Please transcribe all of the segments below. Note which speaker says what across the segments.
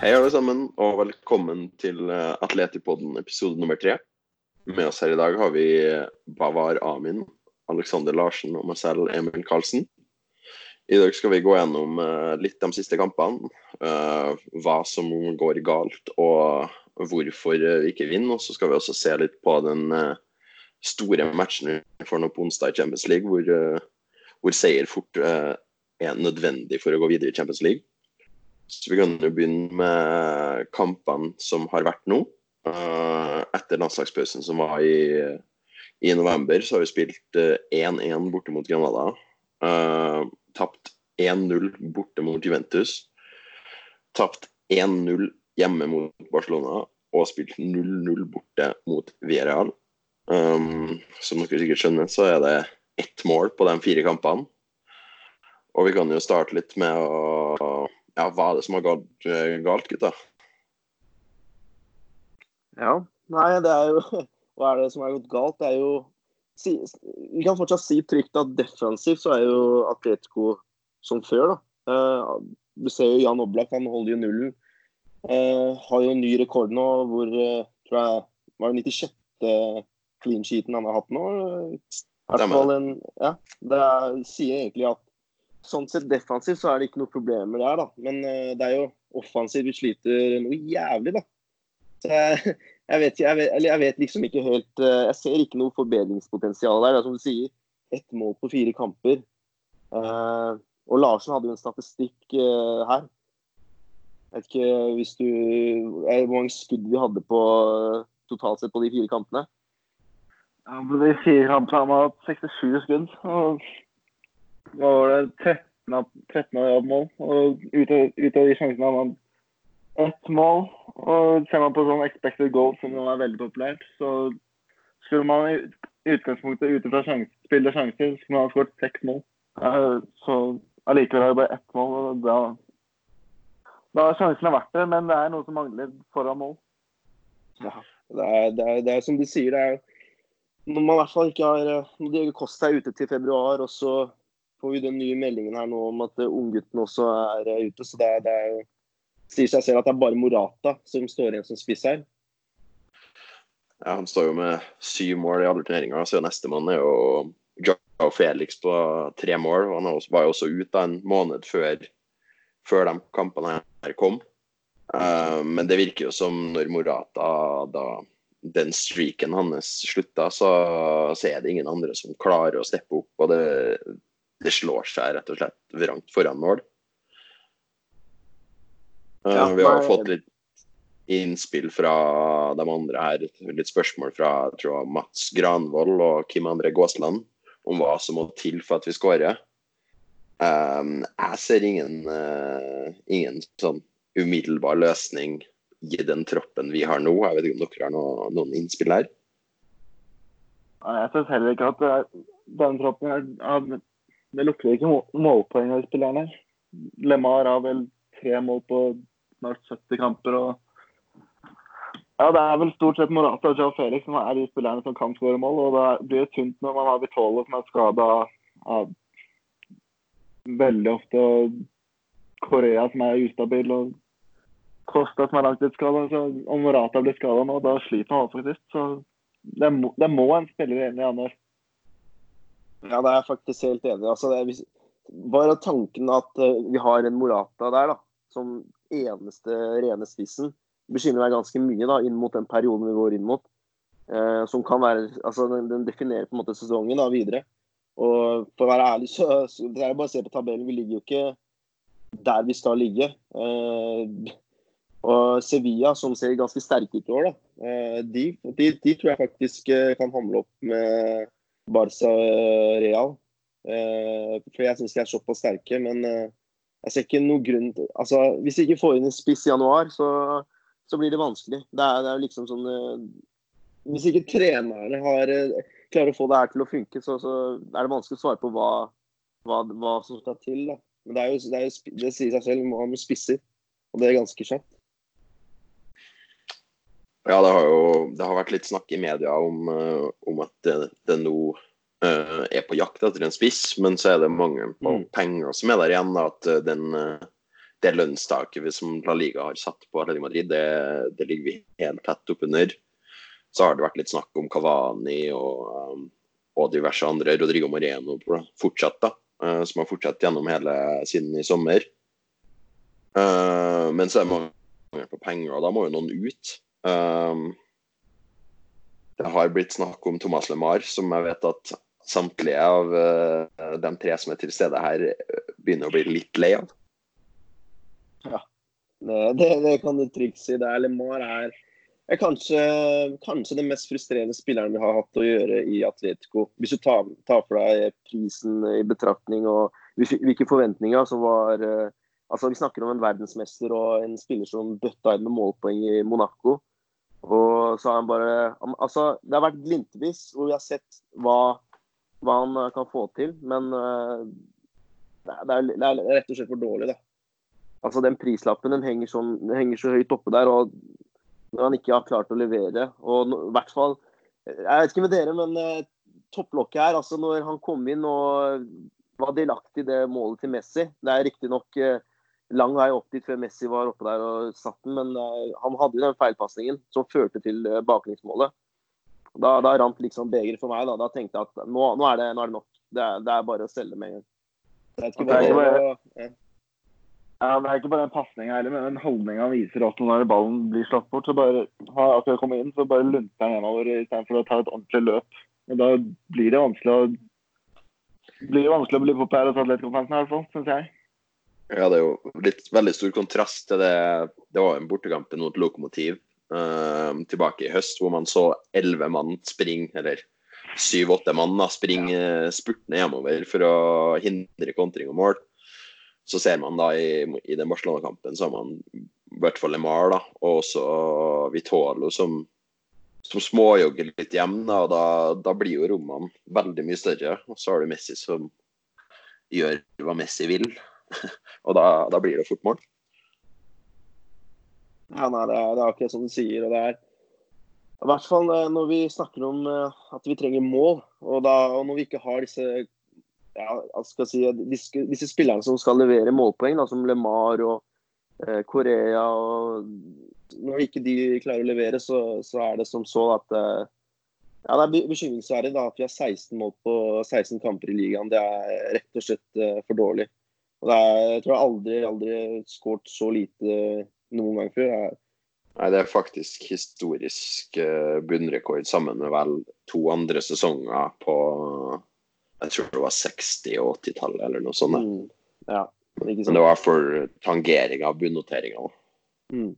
Speaker 1: Hei, alle sammen, og velkommen til eh, Atletipodden episode nummer tre. Med oss her i dag har vi Bavar Amin, Alexander Larsen og meg selv, Emil Karlsen. I dag skal vi gå gjennom eh, litt de siste kampene. eh, hva som går galt, og hvorfor vi ikke vinner. Og så skal vi også se litt på den eh, store matchen vi får nå på onsdag i Champions League, hvor, eh, hvor seier fort eh, er nødvendig for å gå videre i Champions League. Så vi kan jo begynne med kampene som har vært nå. Eh, etter landslagspausen som var i, i november, så har vi spilt eh, 1-1 borte mot Granada. Uh, tapt 1-0 borte mot Juventus. Tapt 1-0 hjemme mot Barcelona. Og spilt 0-0 borte mot Villarreal. Um, som dere sikkert skjønner, så er det ett mål på de fire kampene. Og vi kan jo starte litt med å Ja, hva er det som har gått eh, galt, gutter?
Speaker 2: Ja. Nei, det er jo Hva er det som har gått galt? Det er jo si, Vi kan fortsatt si trygt at defensivt så er jo Atletico som før, da. Eh, du ser jo Jan Oblak, han holder jo nullen. Eh, har jo ny rekord nå hvor eh, tror jeg var det 96. clean sheeten han har hatt nå. I hvert fall en, ja, det er, sier egentlig at sånn sett defensivt så er det ikke noe problemer der, da. Men uh, det er jo offensivt vi sliter noe jævlig, da. Så jeg, jeg, vet, jeg, vet, jeg vet liksom ikke helt uh, Jeg ser ikke noe forbedringspotensial der. Det er som du sier, ett mål på fire kamper. Uh, og Larsen hadde jo en statistikk her. Jeg vet ikke hvis du Hvor mange skudd vi hadde på totalt sett på de fire kampene.
Speaker 3: Ja, på de fire kampene har man hatt 67 skudd. Og da var det 13 av 13 av mål. Og ut av, ut de sjansene har man ett mål. Og ser man på sånn expected goal, som nå er veldig populært, så skulle man i utgangspunktet ute fra sjans, spille sjanser, skulle man ha skåret seks mål. Eh, Så allikevel har jeg bare ett mål, og da da har sjansen vært det, men det er noe som mangler foran mål.
Speaker 2: Ja, det er, det, er, det er som du sier, det er når man i hvert fall ikke har eh, når Diego Costa er ute til februar, og så får vi den nye meldingen her nå om at ungguttene unggutten også er eh, ute. Så det det er jo sier seg selv at det er bare Morata som står igjen som spiss her.
Speaker 1: Ja, Han står jo med syv mål i alle turneringer, så nestemann er jo Joao Felix på tre mål. Han var jo også ute en måned før, før de kampene her kom. Uh, men det virker jo som når Morata da den streaken hans slutta, så, så, er det ingen andre som klarer å steppe opp. Og det, det slår seg rett og slett vrangt foran mål. Uh,
Speaker 2: Ja,
Speaker 1: vi har fått litt innspill fra de andre her, litt spørsmål fra jeg tror, Mats Granvold og Kim André Gåsland om hva som må til for at vi skårer. Um, jeg ser ingen, uh, ingen sånn umiddelbar løsning i den troppen vi har nå. Jeg vet ikke om dere har noe, noen innspill her?
Speaker 3: Jeg syns heller ikke at er, den troppen her har- Det lukter ikke må- målpoeng av spillerne. Lemar har vel tre mål på snart 70 kamper. og ja, Det er vel stort sett Morata og Joe Felix som er de spillerne som kan skåre mål. og Det blir tynt når man har Vitolo som er skada veldig ofte. og Korea som er ustabil. og Costa som er langtidsskada. Om Morata blir skada nå, da sliter han faktisk. Så det må, det må en spiller inn i Anders.
Speaker 2: Ja, det er jeg faktisk helt enig. Altså, det bare tanken at eh, vi har en Morata der da, som eneste rene spissen, bekymrer meg ganske mye da, inn mot den perioden vi går inn mot. Eh, som kan være, altså Den, den definerer på en måte sesongen da, videre. Og For å være ærlig, så, så det er bare å se på tabellen. Vi ligger jo ikke der vi skal ligge. Eh, og Sevilla, som ser ganske sterke ut i år, da, eh, de, de, de tror jeg faktisk eh, kan hamle opp med Barca eh, for jeg syns de er såpass sterke. Men eh, jeg ser ikke noen grunn til altså, Hvis vi ikke får inn en spiss i januar, så, så blir det vanskelig. Det er, det er liksom sånn eh, Hvis ikke trenerne har, klarer å få det her til å funke, så, så er det vanskelig å svare på hva, hva, hva som skal til. Da. Men det, er jo, det, er jo, det sier seg selv, vi må ha noen spisser. Og det er ganske kjapt.
Speaker 1: Ja, det har jo det har vært litt snakk i media om, eh, om at det, nå uh, er på jakt etter en spiss, men så er det mange på
Speaker 2: Mm.
Speaker 1: penger som er der igjen. da, At eh, den, det lønnstaket som La Liga har satt på Atletico Madrid, det, det ligger vi helt tett oppunder. Så har det vært litt snakk om Kavani og, og diverse andre. Rodrigo Moreno fortsatt, da. Som har fortsatt gjennom hele siden i sommer. Uh, men så er det mangel på penger, og da må jo noen ut. Um, det har blitt snakk om Thomas LeMar, som jeg vet at samtlige av uh, de tre som er til stede her, begynner å bli litt lei av.
Speaker 2: Ja, det, det kan du trygt si. Det er LeMar er er kanskje, kanskje, den mest frustrerende spilleren vi har hatt å gjøre i Atletico. Hvis du tar, tar for deg prisen i betraktning og hvilke forventninger som var eh, altså Vi snakker om en verdensmester og en spiller som bøtta inn med målpoeng i Monaco. Og så har han bare altså Det har vært glimtvis hvor vi har sett hva, hva han kan få til, men uh, det, er, det, er, rett og slett for dårlig, da. Altså Den prislappen den henger, sånn, den henger så høyt oppe der. og når han ikke har klart å levere. Og i hvert fall Jeg vet ikke med dere, men uh, topplokket her, altså når han kom inn og var delaktig i det målet til Messi Det er riktignok uh, lang vei opp dit før Messi var oppe der og satt den, men uh, han hadde den feilpasningen som førte til uh, baklengsmålet. Da, da rant liksom begeret for meg. Da, da tenkte jeg at nå, nå, er, det, nå er, det, nok. Det er, det er bare å selge med en gang.
Speaker 3: Det er ikke bare, ja. Det er ikke bare en pasninga heller, men den holdninga han viser også når ballen blir slått bort. så bare har akkurat kommet inn, så bare lunter han gjennover istedenfor å ta et ordentlig løp. Og Da blir det vanskelig å blir det vanskelig å bli populær hos Atletico-fansen, i hvert fall, syns jeg.
Speaker 1: Ja, det er jo litt veldig stor kontrast til det Det var en bortekamp mot Lokomotiv uh, tilbake i høst, hvor man så elleve mann springe, eller syv-åtte mann springe spurtende hjemover for å hindre kontring og mål så ser man da i, i den Barcelona-kampen så har man i hvert fall Lemar da, og også Vitolo som, som småjogger litt hjem. Da, og da, da, blir jo rommene veldig mye større. Og så har du Messi som gjør hva Messi vil. og da, da, blir det fort mål.
Speaker 2: Ja, nei, det er, det er akkurat som du sier. og det er i hvert fall eh, når vi snakker om eh, at vi trenger mål, og, da, og når vi ikke har disse ja, si, disse, disse, spillerne som skal levere målpoeng, da, som LeMar og eh, Korea og Når ikke de klarer å levere, så, så er det som så at eh, ja, Det er bekymringsverdig at vi har 16 mål på 16 kamper i ligaen. Det er rett og slett eh, for dårlig. Og er, jeg tror jeg aldri aldri skåret så lite noen gang før. Jeg,
Speaker 1: Nei, Det er faktisk historisk uh, bunnrekord sammen med vel to andre sesonger på jeg tror det var 60- og 80-tallet eller noe sånt. Mm.
Speaker 2: Ja,
Speaker 1: Men det var for tangering av bunnoteringa.
Speaker 2: Mm.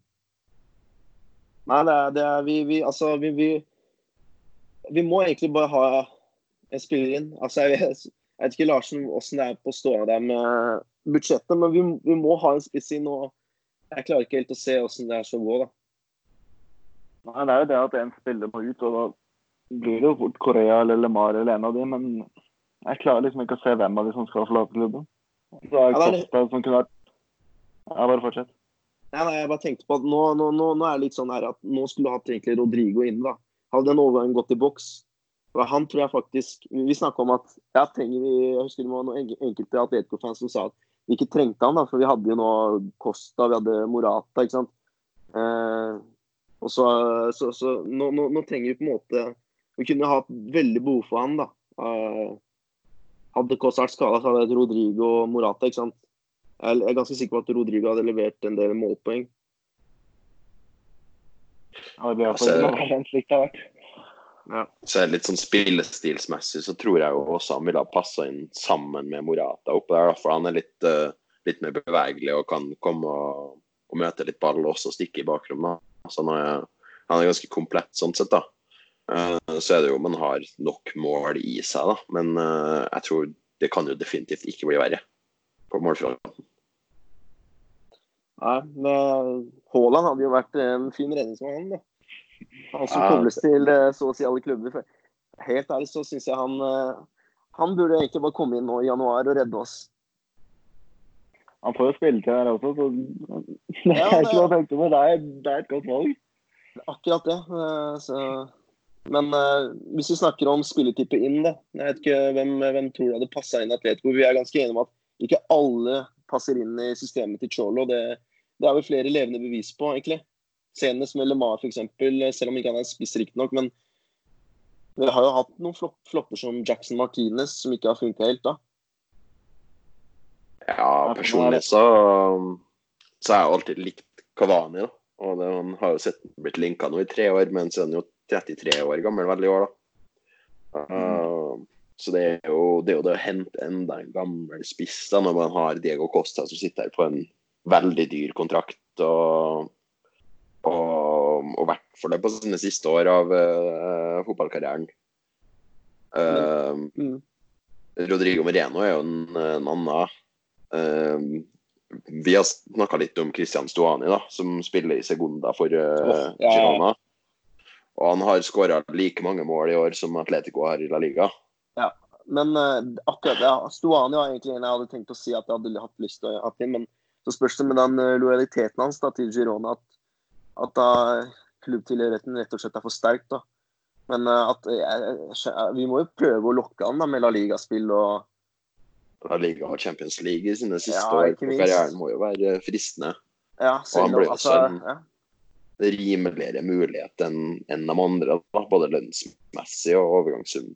Speaker 2: Nei, det er, det er vi, vi, Altså, vi, vi, vi, må egentlig bare ha en spiller inn. Altså, jeg vet, jeg vet ikke Larsen åssen det er på stående der med budsjettet, men vi, vi må ha en spiss inn. og Jeg klarer ikke helt å se åssen det er så gå, da.
Speaker 3: Nei, Det er jo det at en spiller må ut, og da blir det jo fort Korea eller LeMar eller en av de, men jeg klarer liksom ikke å se hvem av de som skal forlate klubben. Så er ja, det... Costa som kunne vært Ja, bare fortsett.
Speaker 2: Nei, nei, jeg bare tenkte på at nå, nå, nå, nå er det litt sånn her at nå skulle hatt egentlig Rodrigo inn. da. Hadde den overgangen gått i boks Han tror jeg faktisk Vi snakka om at ja, trenger vi Jeg husker det var noen enkelte Atletico-fans som sa at vi ikke trengte han, da, for vi hadde jo nå Costa, vi hadde Morata. ikke sant? Eh, og så, så, så nå, nå, nå, trenger vi på en måte Vi kunne hatt veldig behov for han. da. Eh, hadde Costa vært skada, så hadde det Rodrigo og Morata. ikke sant? Jeg er ganske sikker på at Rodrigo hadde levert en del målpoeng.
Speaker 3: Ja, det blir altså, slik det har vært.
Speaker 1: Ja. Så litt sånn spillestilsmessig så tror jeg jo også han ville ha passa inn sammen med Morata oppå der. For han er litt, uh, litt mer bevegelig og kan komme og, og møte litt ball og også stikke i bakrommet. Så han er, han er ganske komplett sånn sett, da. Uh, så er det jo man har nok mål i seg, da. Men uh, jeg tror det kan jo definitivt ikke bli verre på målfronten.
Speaker 2: Nei, Haaland hadde jo vært en fin redningsmann, da. Han som kobles til eh, så å si alle klubber. Helt ærlig så syns jeg han Han burde egentlig bare komme inn nå i januar og redde oss.
Speaker 3: Han får jo spilletid her også, så det er ikke noe å tenke på. Det er, det er et godt valg.
Speaker 2: Akkurat det. Så men uh, hvis vi snakker om spilletype inn, da. Jeg vet ikke hvem, hvem tror du hadde passa inn i Atletico. Vi er ganske enige om at ikke alle passer inn i systemet til Cholo. Det, det er vel flere levende bevis på, egentlig. Senest med LeMar, f.eks., selv om ikke han er spiss, riktignok. Men vi har jo hatt noen flop flopper som Jackson Martinez, som ikke har funka helt, da.
Speaker 1: Ja, personlig så, så har jeg alltid likt Kavani. da. Og det, Han har jo sett blitt linka nå i tre år, men så er han jo 33 år gammel vel i år, da. Uh, så det er, jo, det er jo det å hente enda en gammel spiss da, når man har Diego Costa som sitter her på en veldig dyr kontrakt. og og, og vært for det på sine siste år av uh, fotballkarrieren. Uh, mm. Rodrigo Moreno er jo en, en annen. Uh, vi har snakka litt om Christian Stuani, da, som spiller i Segunda for uh. Girona. Og han har skåra like mange mål i år som Atletico har i La Liga.
Speaker 2: Ja, men uh, akkurat ja, Stuani var egentlig en jeg hadde tenkt å si at jeg hadde hatt lyst til å ha inn. Men så spørs det med den lojaliteten hans da, til Girona at at da klubbtilhørigheten rett og slett er for sterk. da. Men eh, at jeg, jeg, vi må jo prøve å lokke an da med La Liga-spill og
Speaker 1: La Liga har Champions League i sine siste ja, år karrieren må jo være fristende.
Speaker 2: Ja,
Speaker 1: og han også altså, en ja. rimeligere mulighet enn en de andre, da, både lønnsmessig og overgangssum.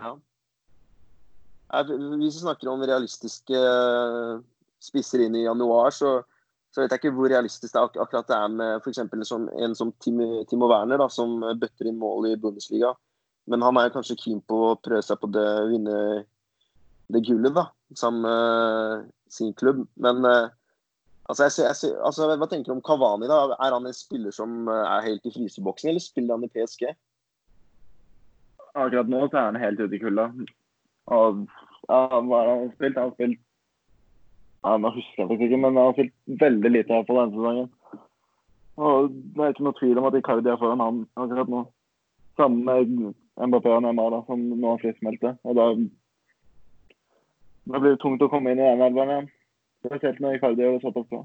Speaker 2: Ja. Hvis vi snakker om realistiske eh, spisser inn i januar, så så vet jeg ikke hvor realistisk det ak akkurat det er med f.eks. En som Timo, Werner, da, som bøtter inn mål i Bundesliga. Men han er kanskje keen på å prøve seg på det, vinne det gullet da, sammen med sin klubb. Men uh, altså, jeg, jeg, altså, hva tenker du om Kavani? da? Er han en spiller som eh, er helt i fryseboksen, eller spiller han i PSG?
Speaker 3: Akkurat nå så er han helt ute i kulda. Og ja, hva har han spilt? Han har spilt ja, Nå husker jeg faktisk ikke, men han har spilt veldig lite her på denne sesongen. Og Det er ikke noe tvil om at Icardi er foran han akkurat nå. Sammen med Mbappé og Neymar, da, som nå er friskmeldte. Og da, da blir det tungt å komme inn i den elveren igjen. Spesielt når Icardi gjør det såpass bra.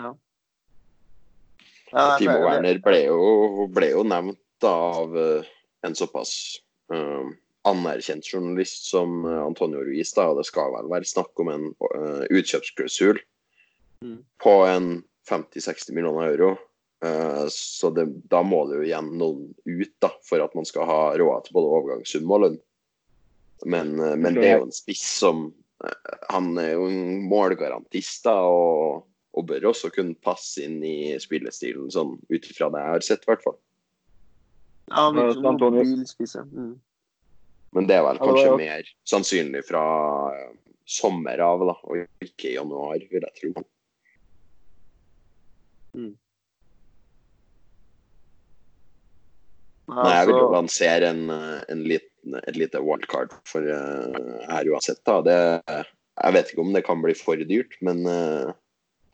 Speaker 2: Ja.
Speaker 1: Ja, Timo Werner ble jo, ble jo nevnt av uh, en såpass uh, anerkjent journalist som eh, Antonio Ruiz, da, og det skal vel være snakk om en uh, utkjøpsklausul mm. på en 50-60 millioner euro. Uh, så det, da må det jo igjen noen ut da, for at man skal ha råd til både overgangssum og lønn. Men, uh, men det er jo en spiss som Han er jo en målgarantist da, og, og, bør også kunne passe inn i spillestilen, sånn ut ifra det jeg har sett, i hvert fall.
Speaker 2: Ja, han er mobil spisser. Mm.
Speaker 1: Men det er vel kanskje mer sannsynlig fra eh, sommer av, da, og ikke i januar, vil jeg tro. Mm. Nei, jeg vil jo lansere en, eh, en liten, et lite wildcard for uh, her uansett. da. Det, jeg vet ikke om det kan bli for dyrt, men uh,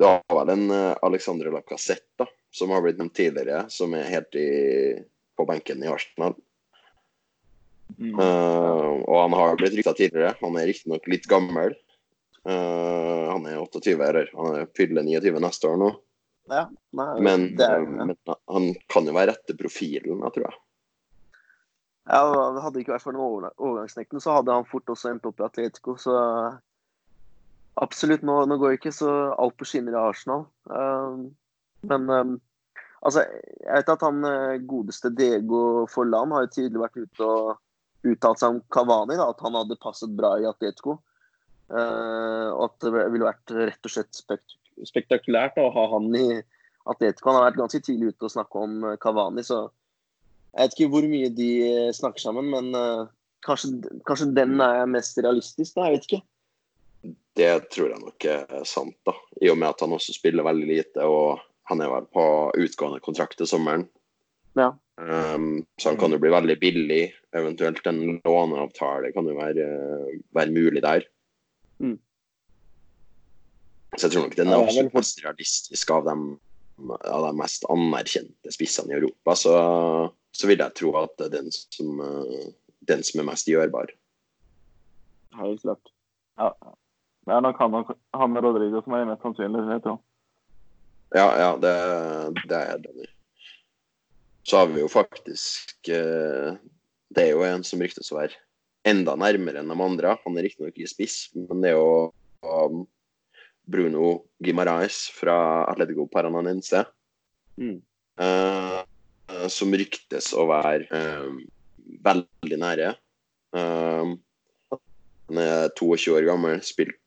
Speaker 1: det var vel en uh, Alexandre Lacassette da, som har blitt nevnt tidligere, som er helt i, på benken i Arsenal. Mm. Uh, og han har blitt rykta tidligere. Han er riktignok litt gammel. Uh, han er 28, eller han er fyller 29 neste år nå.
Speaker 2: Ja, nei,
Speaker 1: men, er, ja. men, han kan jo være rette profilen, jeg tror jeg.
Speaker 2: Ja, det Hadde ikke vært for den overgangsnekten, så hadde han fort også endt opp i Atletico. Så absolutt, nå, nå går ikke så alt på skinner i Arsenal. Uh, men um, altså, jeg vet at han godeste Diego Forlan har jo tydelig vært ute og uttalt seg om Kavani, at han hadde passet bra i Atletico. Uh, og at det ville vært rett og slett spekt spektakulært å ha han i Atletico. Han har vært ganske tidlig ute og snakke om Kavani, eh, så jeg vet ikke hvor mye de eh, snakker sammen, men uh, kanskje, kanskje, den er mest realistisk, da. Jeg vet ikke.
Speaker 1: Det tror jeg nok er sant, da. I og med at han også spiller veldig lite, og han er vel på utgående kontrakt til sommeren.
Speaker 2: Ja.
Speaker 1: Um, så han kan jo bli veldig billig. Eventuelt en låneavtale kan jo være, være mulig der. Mm. Så jeg tror nok den er absolutt mest realistisk av de, av de mest anerkjente spissene i Europa. Så, så vil jeg tro at det er den som, den som er mest gjørbar.
Speaker 3: Helt klart. Ja. Nok han, han med Rodrigo som er mest sannsynlig.
Speaker 1: vet Ja, ja, det, det er jeg enig i så har vi jo faktisk eh, Det er jo en som ryktes å være enda nærmere enn de andre. Han er riktignok i spiss, men det er jo um, Bruno Gimaraes fra Atletico Parananense.
Speaker 2: Mm.
Speaker 1: eh, som ryktes å være eh, veldig nære. Eh, han er 22 år gammel, spilt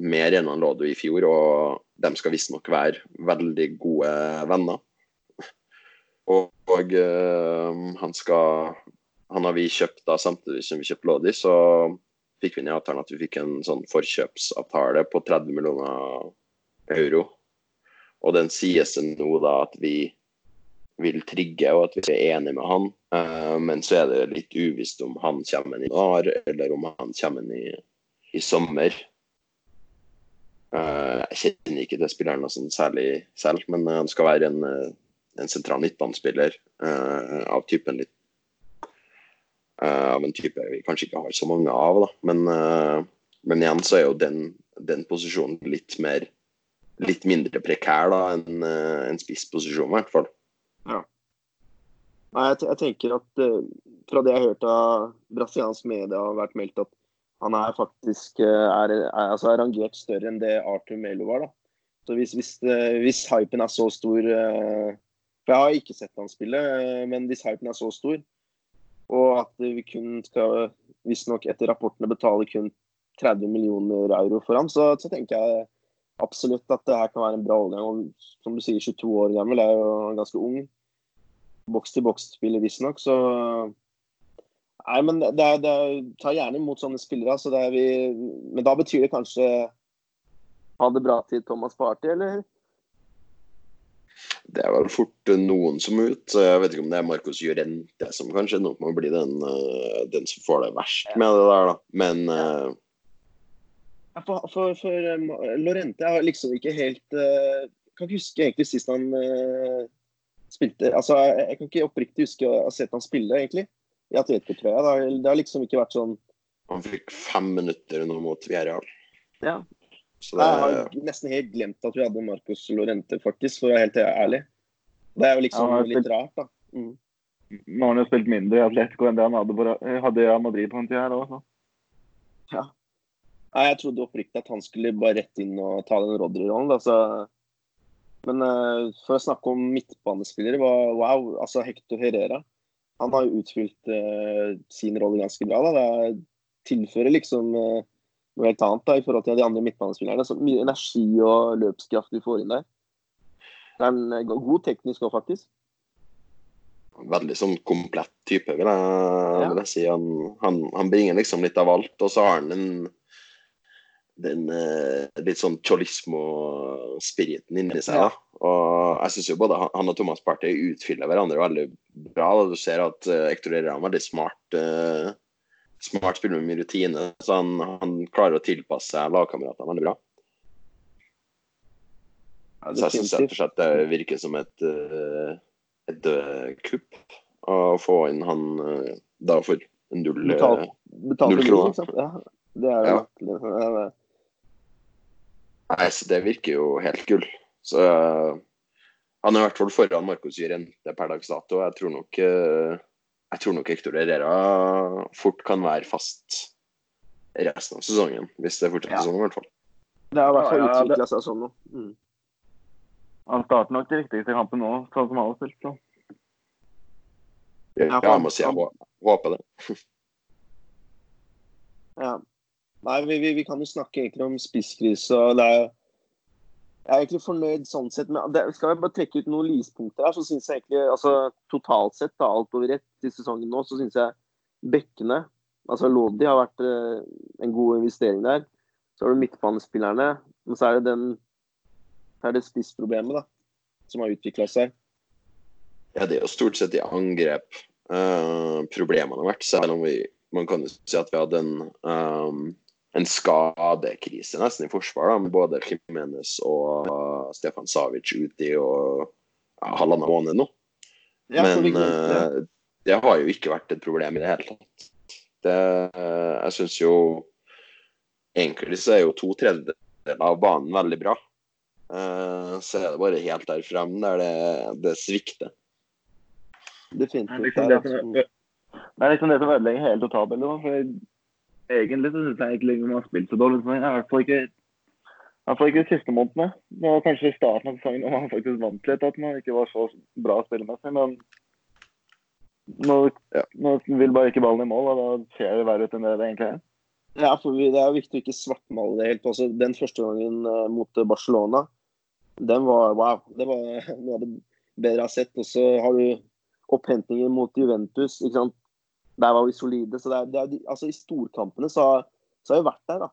Speaker 1: mer enn han lå i fjor, og de skal visstnok være veldig gode venner. Og, og eh, han skal Han har vi kjøpt da samtidig som vi kjøpte Lodi, så fikk vi i avtalen at vi fikk en sånn forkjøpsavtale på 30 millioner euro. Og den sies det nå da at vi vil trigge, og at vi er enige med han. Eh, men så er det litt uvisst om han kommer inn i januar, eller om han kommer inn i, i sommer. Eh, jeg kjenner ikke til spilleren noe sånn særlig selv, men han skal være en, eh, en sentral midtbanespiller uh, av typen litt eh, Av en type vi kanskje ikke har så mange av, da. Men, eh, men igjen så er jo den, den posisjonen litt mer Litt mindre prekær da enn en spissposisjon, i hvert fall.
Speaker 2: Nei, jeg, jeg tenker at uh, fra det jeg har hørt av brasiliansk media, har vært meldt at han er faktisk eh, er, er, altså er rangert større enn det Arthur Melo var. da. Så hvis, hvis, hvis hypen er så stor For jeg har ikke sett han spille, eh, men hvis hypen er så stor, og at vi kun skal visstnok etter rapportene betale kun 30 millioner euro for ham, så, så tenker jeg absolutt at det her kan være en bra overgang. Og som du sier, 22 år gammel, er jo ganske ung boks-til-boks-spiller, visstnok. Så Nei, men det er, det er, ta gjerne imot sånne spillere. Så er vi, men da betyr det kanskje ha det bra til Thomas Party, eller?
Speaker 1: Det er vel fort eh, noen som er ut. så Jeg vet ikke om det er Marcos Llorente som kanskje nok må bli den, eh, den som får det verst med det der, da. Men uh...
Speaker 2: Ja, For, for, for um, Lorente har liksom ikke helt uh, Kan ikke huske egentlig sist han uh, spilte Altså, jeg, jeg kan ikke oppriktig huske å ha sett han spille, egentlig. I Atletico-trøya. Det, det har liksom ikke vært sånn
Speaker 1: han fikk fem minutter nå mot Villarreal.
Speaker 2: Ja.
Speaker 1: Så det
Speaker 2: Jeg har nesten helt glemt at vi hadde Marcos Lorente, faktisk, for å være helt ærlig. Det er jo liksom
Speaker 3: Ja,
Speaker 2: litt
Speaker 3: spilt-
Speaker 2: rart, da. Mm.
Speaker 3: Nå har han jo spilt mindre i Atletico enn det han hadde, på, hadde i Madrid på en tid her òg.
Speaker 2: Nei, jeg trodde oppriktig at han skulle bare rett inn og ta den Rodry-rollen. da, så- Men uh, for å snakke om midtbanespillere, var wow, altså Hector Herrera. Han har jo utfylt uh, sin rolle ganske bra. da, Det er- tilfører liksom eh, noe helt annet da, i forhold til de andre midtbanespillerne. Så mye energi og løpskraft vi får inn der. Det er en eh, god teknisk òg, faktisk.
Speaker 1: veldig sånn komplett type, vil jeg, vil jeg si. Han, han, han bringer liksom litt av alt, og så har han den, den eh, litt sånn cholismo-spiriten inni seg. da. Og jeg syns jo både han, og Thomas Party utfyller hverandre veldig bra. Du ser at uh, Hector Herrera er en veldig smart, eh, smart spiller med mye rutine, så han, han klarer å tilpasse seg lagkameratene veldig bra. Så jeg syns rett og slett det virker som et, eh, et kupp å få inn han eh, da for en null eh,
Speaker 2: betalt
Speaker 1: null kroner.
Speaker 2: Ja, det er jo
Speaker 1: Ja. Nei, så det virker jo helt gull. Så han er i hvert fall foran Marcos Llorente per dags dato. Jeg tror nok eh, jeg tror nok Hector Herrera fort kan være fast resten av sesongen. Hvis det fortsetter
Speaker 2: Ja.
Speaker 1: sånn, i hvert fall.
Speaker 2: Det har i hvert fall
Speaker 3: Ja, ja,
Speaker 2: utvikla seg sånn nå. Mm.
Speaker 3: Han starter nok de viktigste kampene nå, sånn som han har spilt. Så.
Speaker 1: Ja, jeg må si jeg håper det.
Speaker 2: Ja. Nei, vi, vi, vi kan jo snakke egentlig om spisskrise. og det er Jeg er egentlig fornøyd sånn sett. Men det, skal jeg bare trekke ut noen lyspunkter her, så syns jeg egentlig altså Totalt sett, da, alt over ett i sesongen nå, så syns jeg bekkene Altså Lodi har vært uh, en god investering der. Så har du midtbanespillerne. Men så er det den så er det spissproblemet da, som har utvikla seg.
Speaker 1: Ja, det er jo stort sett i angrep uh, problemene har vært, selv om vi man kan jo si at vi hadde en, um, en skadekrise nesten i forsvar, da, med både Jimenez og uh, Stefan Savic ute i og, ja, halvannen måned nå.
Speaker 2: Ja,
Speaker 1: Men
Speaker 2: glemte det.
Speaker 1: eh, det har jo ikke vært et problem i det hele tatt. Det, eh, jeg syns jo Egentlig så er jo to tredjedeler av banen veldig bra. Eh, så er det bare helt der frem der det, det svikter.
Speaker 3: Det er
Speaker 2: Definitivt.
Speaker 3: liksom
Speaker 2: Det
Speaker 3: det
Speaker 2: er
Speaker 3: det liksom det som ødelegger hele totalbildet. Egentlig så syns jeg egentlig man har spilt så dårlig. I hvert fall ikke i hvert fall ikke de siste månedene. Det var kanskje i starten av sesongen man faktisk vant litt at man ikke var så bra spillemessig. Men nå,
Speaker 1: Ja.
Speaker 3: nå vil bare ikke ballen i mål, og da ser det verre ut enn det det egentlig er.
Speaker 2: Ja, for Det er viktig å ikke svartmale det helt. Altså, den første gangen eh, mot Barcelona, den var wow. Det var noe av det bedre jeg har sett. Og så har du opphentingen mot Juventus. ikke sant? Der var vi solide. så det er, det er, altså I storkampene så så har vi vært der, da.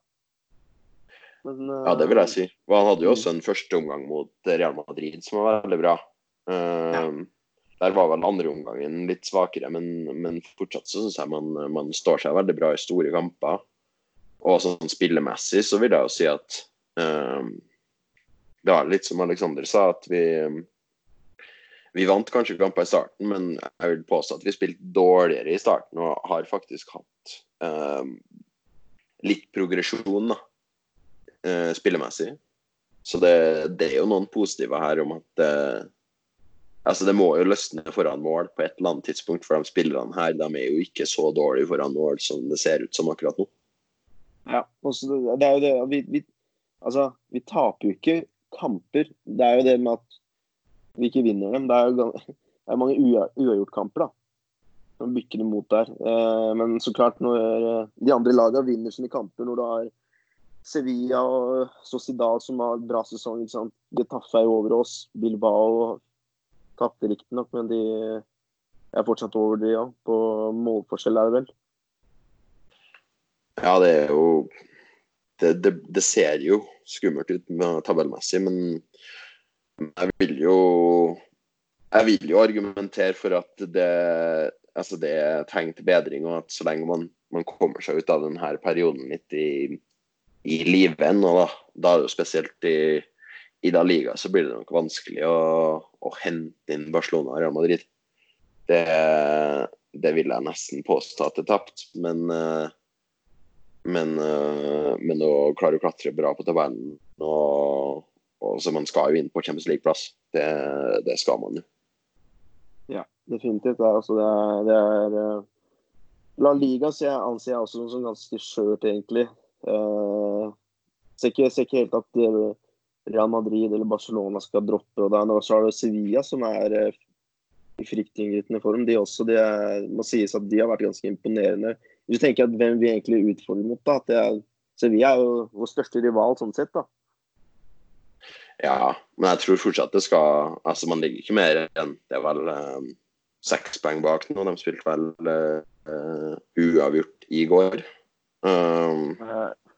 Speaker 2: Men, uh,
Speaker 1: Ja, det vil jeg si. Og han hadde jo også en første omgang mot Real Madrid som var veldig bra. Eh, Der var vel andre omgangen litt svakere, men, men fortsatt så syns jeg man, man står seg veldig bra i store kamper. Og sånn spillemessig så vil jeg jo si at uh, Det var litt som Alexander sa, at vi vi vant kanskje kamper i starten, men jeg vil påstå at vi spilte dårligere i starten og har faktisk hatt eh, litt progresjon, da eh, spillemessig. Så det, det er jo noen positive her om at eh, altså det må jo løsne foran mål på et eller annet tidspunkt, for de spillerne her de er jo ikke så dårlige foran mål som det ser ut som akkurat nå.
Speaker 2: Ja, det, det er jo det vi, vi, altså, vi taper jo ikke kamper. Det er jo det med at vi ikke vinner dem. Det er jo det er mange da, som bykker imot der. Eh, men så klart, når eh, de andre lagene vinner sine kamper, når du har Sevilla og Sociedad som har bra sesong ikke sant? Getafe er jo over oss. Bilbao tapte riktignok, men de er fortsatt over de, ja. På målforskjell er det vel.
Speaker 1: Ja, det er jo Det, det, det ser jo skummelt ut tabellmessig, men jeg vil jo Jeg vil jo argumentere for at det, altså det er tegn til bedring, og at så lenge man, man kommer seg ut av denne perioden litt i, i live ennå, da, da er det jo spesielt i, i La Liga, så blir det nok vanskelig å, å hente inn Barcelona og Real Madrid. Det, det vil jeg nesten påstå at det er tapt, men eh, men, eh, men å klare å klatre bra på tabellen og, og så Man skal jo inn på Champions League-plass. Det, det skal man jo.
Speaker 2: Ja, Definitivt. Det er, altså, det er, det er eh, La Liga ser jeg, anser jeg også som ganske skjørt, egentlig. Eh, ser, ikke, ser ikke helt at Real Madrid eller Barcelona skal droppe. og er, nå så er det Sevilla som er uh, i fryktinngytende form. De også, det må sies at de har vært ganske imponerende. Hvis du tenker at hvem vi egentlig utfordrer mot, da, at det er, Sevilla er jo vår største rival sånn sett. da.
Speaker 1: Ja, men jeg tror fortsatt det skal Altså, man ligger ikke mer enn Det er vel eh, seks poeng bak nå. De spilte vel eh, uavgjort i går. Um,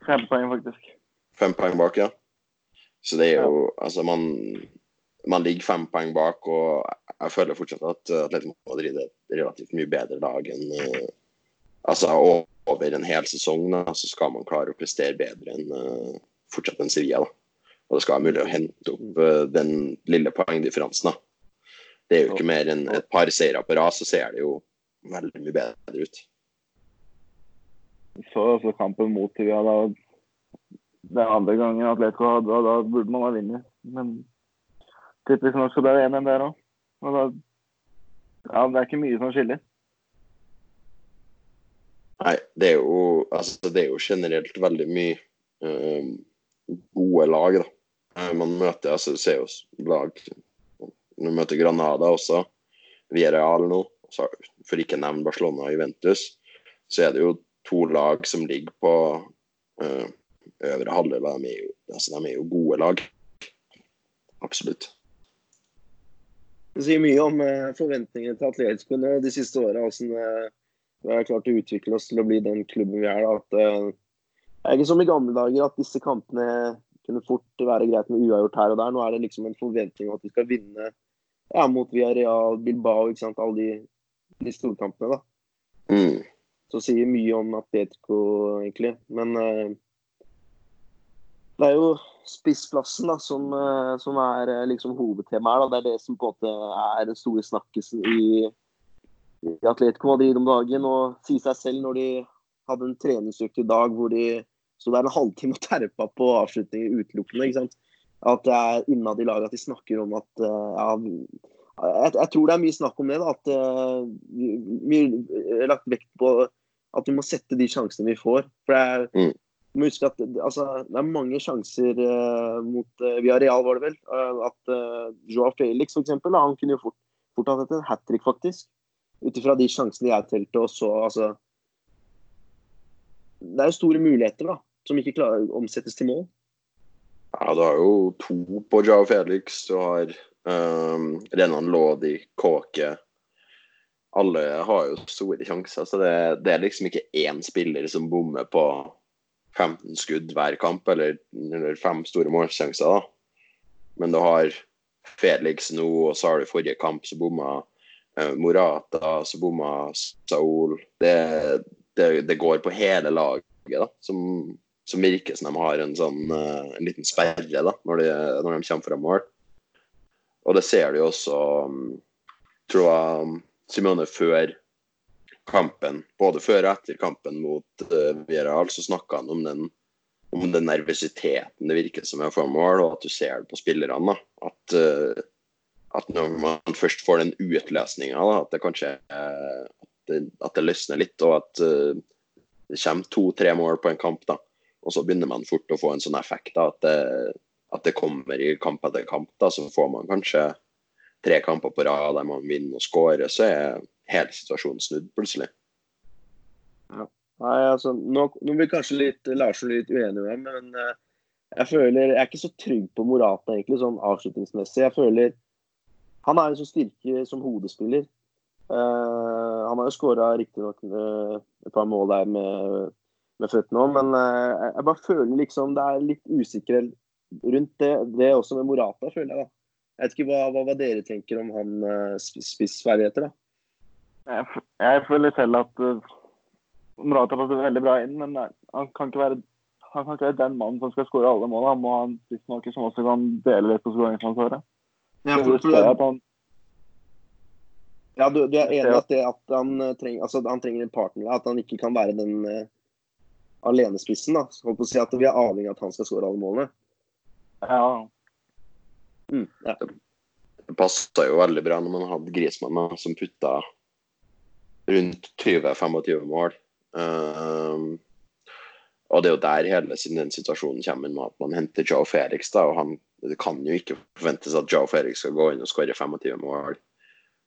Speaker 3: Fem poeng, faktisk.
Speaker 1: fem poeng bak, ja. Så det er jo Altså, man, man ligger fem poeng bak, og jeg føler fortsatt at Atletico Madrid er et relativt mye bedre lag enn uh, Altså over en hel sesong da, så skal man klare å prestere bedre enn uh, fortsatt enn Sevilla. da. Og det skal være mulig å hente opp eh, den lille poengdifferansen. da. Det er jo ikke mer enn et par seire på rad, så ser det jo veldig mye bedre ut.
Speaker 3: Så også kampen mot Tuga da den andre gangen Atletico hadde, og da burde man ha vunnet. Men typisk nok så ble det 1-1 der òg. Og da Ja, det er ikke mye som skiller.
Speaker 1: Nei, det er jo, altså, det er jo generelt veldig mye um, gode lag, da. Eh, Man møter altså, du ser jo lag Man møter Granada også, Villarreal nå. For ikke å nevne Barcelona og Juventus, så er det jo to lag som ligger på uh, øvre halvdel. De, altså, de er jo gode lag. Absolutt.
Speaker 2: Det sier mye om eh, forventningene til Atletico nå de siste åra. Hvordan eh, vi har klart å utvikle oss til å bli den klubben vi er. Da. At, eh, det er ikke som i gamle dager at disse kampene kunne fort være greit med uavgjort her og der. Nå er det liksom en forventning om at vi skal vinne ja, mot Villarreal, Bilbao, ikke sant? alle de, de storkampene. da.
Speaker 1: Mm.
Speaker 2: Så sier mye om Atletico, egentlig. Men eh, det er jo spissplassen da, som, eh, som er eh, liksom hovedtemaet her. Da. Det er det som på en måte er den store snakkisen i, i Atletico Madrid om dagen. Og sier seg selv når de hadde en treningsøkt i dag hvor de så det er en halvtime å terpe på avslutninger utelukkende. ikke sant? At det er innad i laget at de snakker om at eh, ja, jeg, jeg tror det er mye snakk om det. da, At vi vi har lagt vekt på At vi må sette de sjansene vi får. For det er,
Speaker 1: Mm.
Speaker 2: du må huske at det- altså, det er mange sjanser uh, mot uh, Villarreal, var det vel. Uh, at uh, Joao Felix, for eksempel, da, han kunne jo fort, fort hatt et hat trick, faktisk. Ut ifra de sjansene jeg telte. Og så, altså Det er jo store muligheter, da. Som ikke klarer omsettes til mål.
Speaker 1: Ja, du har jo to på Jao Felix. Du har um, Renan Lodi, Kåke. Alle har jo store sjanser, så det, det er liksom ikke én spiller som bommer på 15 skudd hver kamp, eller, eller fem store målsjanser, da. Men du har Felix nå, og så har du forrige kamp, så bomma eh, Morata, så bomma Saul. Det, det, det går på hele laget, da, som, som virker som de har en sånn eh, en liten sperre da, når de, når de kommer fra mål. Og det ser du jo også, um, tror jeg, um, Simone før kampen, både før og etter kampen mot uh, Villarreal, så snakka han om den, om den nervøsiteten det virker som er for mål, og at du ser det på spillerne. da, At, uh, at når man først får den utløsninga, at det kanskje uh, at, det, at det løsner litt, og at uh, det kommer to-tre mål på en kamp. da, Og så begynner man fort å få en sånn effekt da, at det, at det kommer i kamp etter kamp. da, Så får man kanskje tre kamper på rad der man vinner og skårer, så er hele situasjonen snudd plutselig.
Speaker 2: Nei, altså, nå, nå blir kanskje litt, Larsen litt uenig med meg, men uh, jeg føler Jeg er ikke så trygg på Morata egentlig, sånn avslutningsmessig. Jeg føler Han er jo så styrke som hodespiller. Uh, han har jo skåra riktignok uh, et par mål der med, med føttene òg, men eh, jeg bare føler liksom det er litt usikkerhet rundt det. Det også med Morata, føler jeg, da. Jeg vet ikke hva, hva, hva dere tenker om han uh, spissferdigheter, da.
Speaker 3: Jeg, jeg føler selv at uh, Morata passer veldig bra inn, men nei, han kan ikke være han kan ikke være den mannen som skal skåre alle målene. Han må ha en spissmaker som også kan dele litt på skåringsansvaret.
Speaker 2: Ja,
Speaker 3: Så
Speaker 2: for, for, ja, du, du er enig i at, det, at han, trenger, altså, han trenger en partner? At han ikke kan være den uh, alenespissen? da. Så håper å si at Vi er avhengig av at han skal skåre alle målene.
Speaker 3: ja,
Speaker 2: Mm, ja.
Speaker 1: Det passa jo veldig bra når man hadde Grismann som putta rundt 20-25 mål. Um, og det er jo der hele den situasjonen kommer inn med at man henter Joe Felix. da, og han, Det kan jo ikke forventes at Joe Felix skal gå inn og skåre 25 mål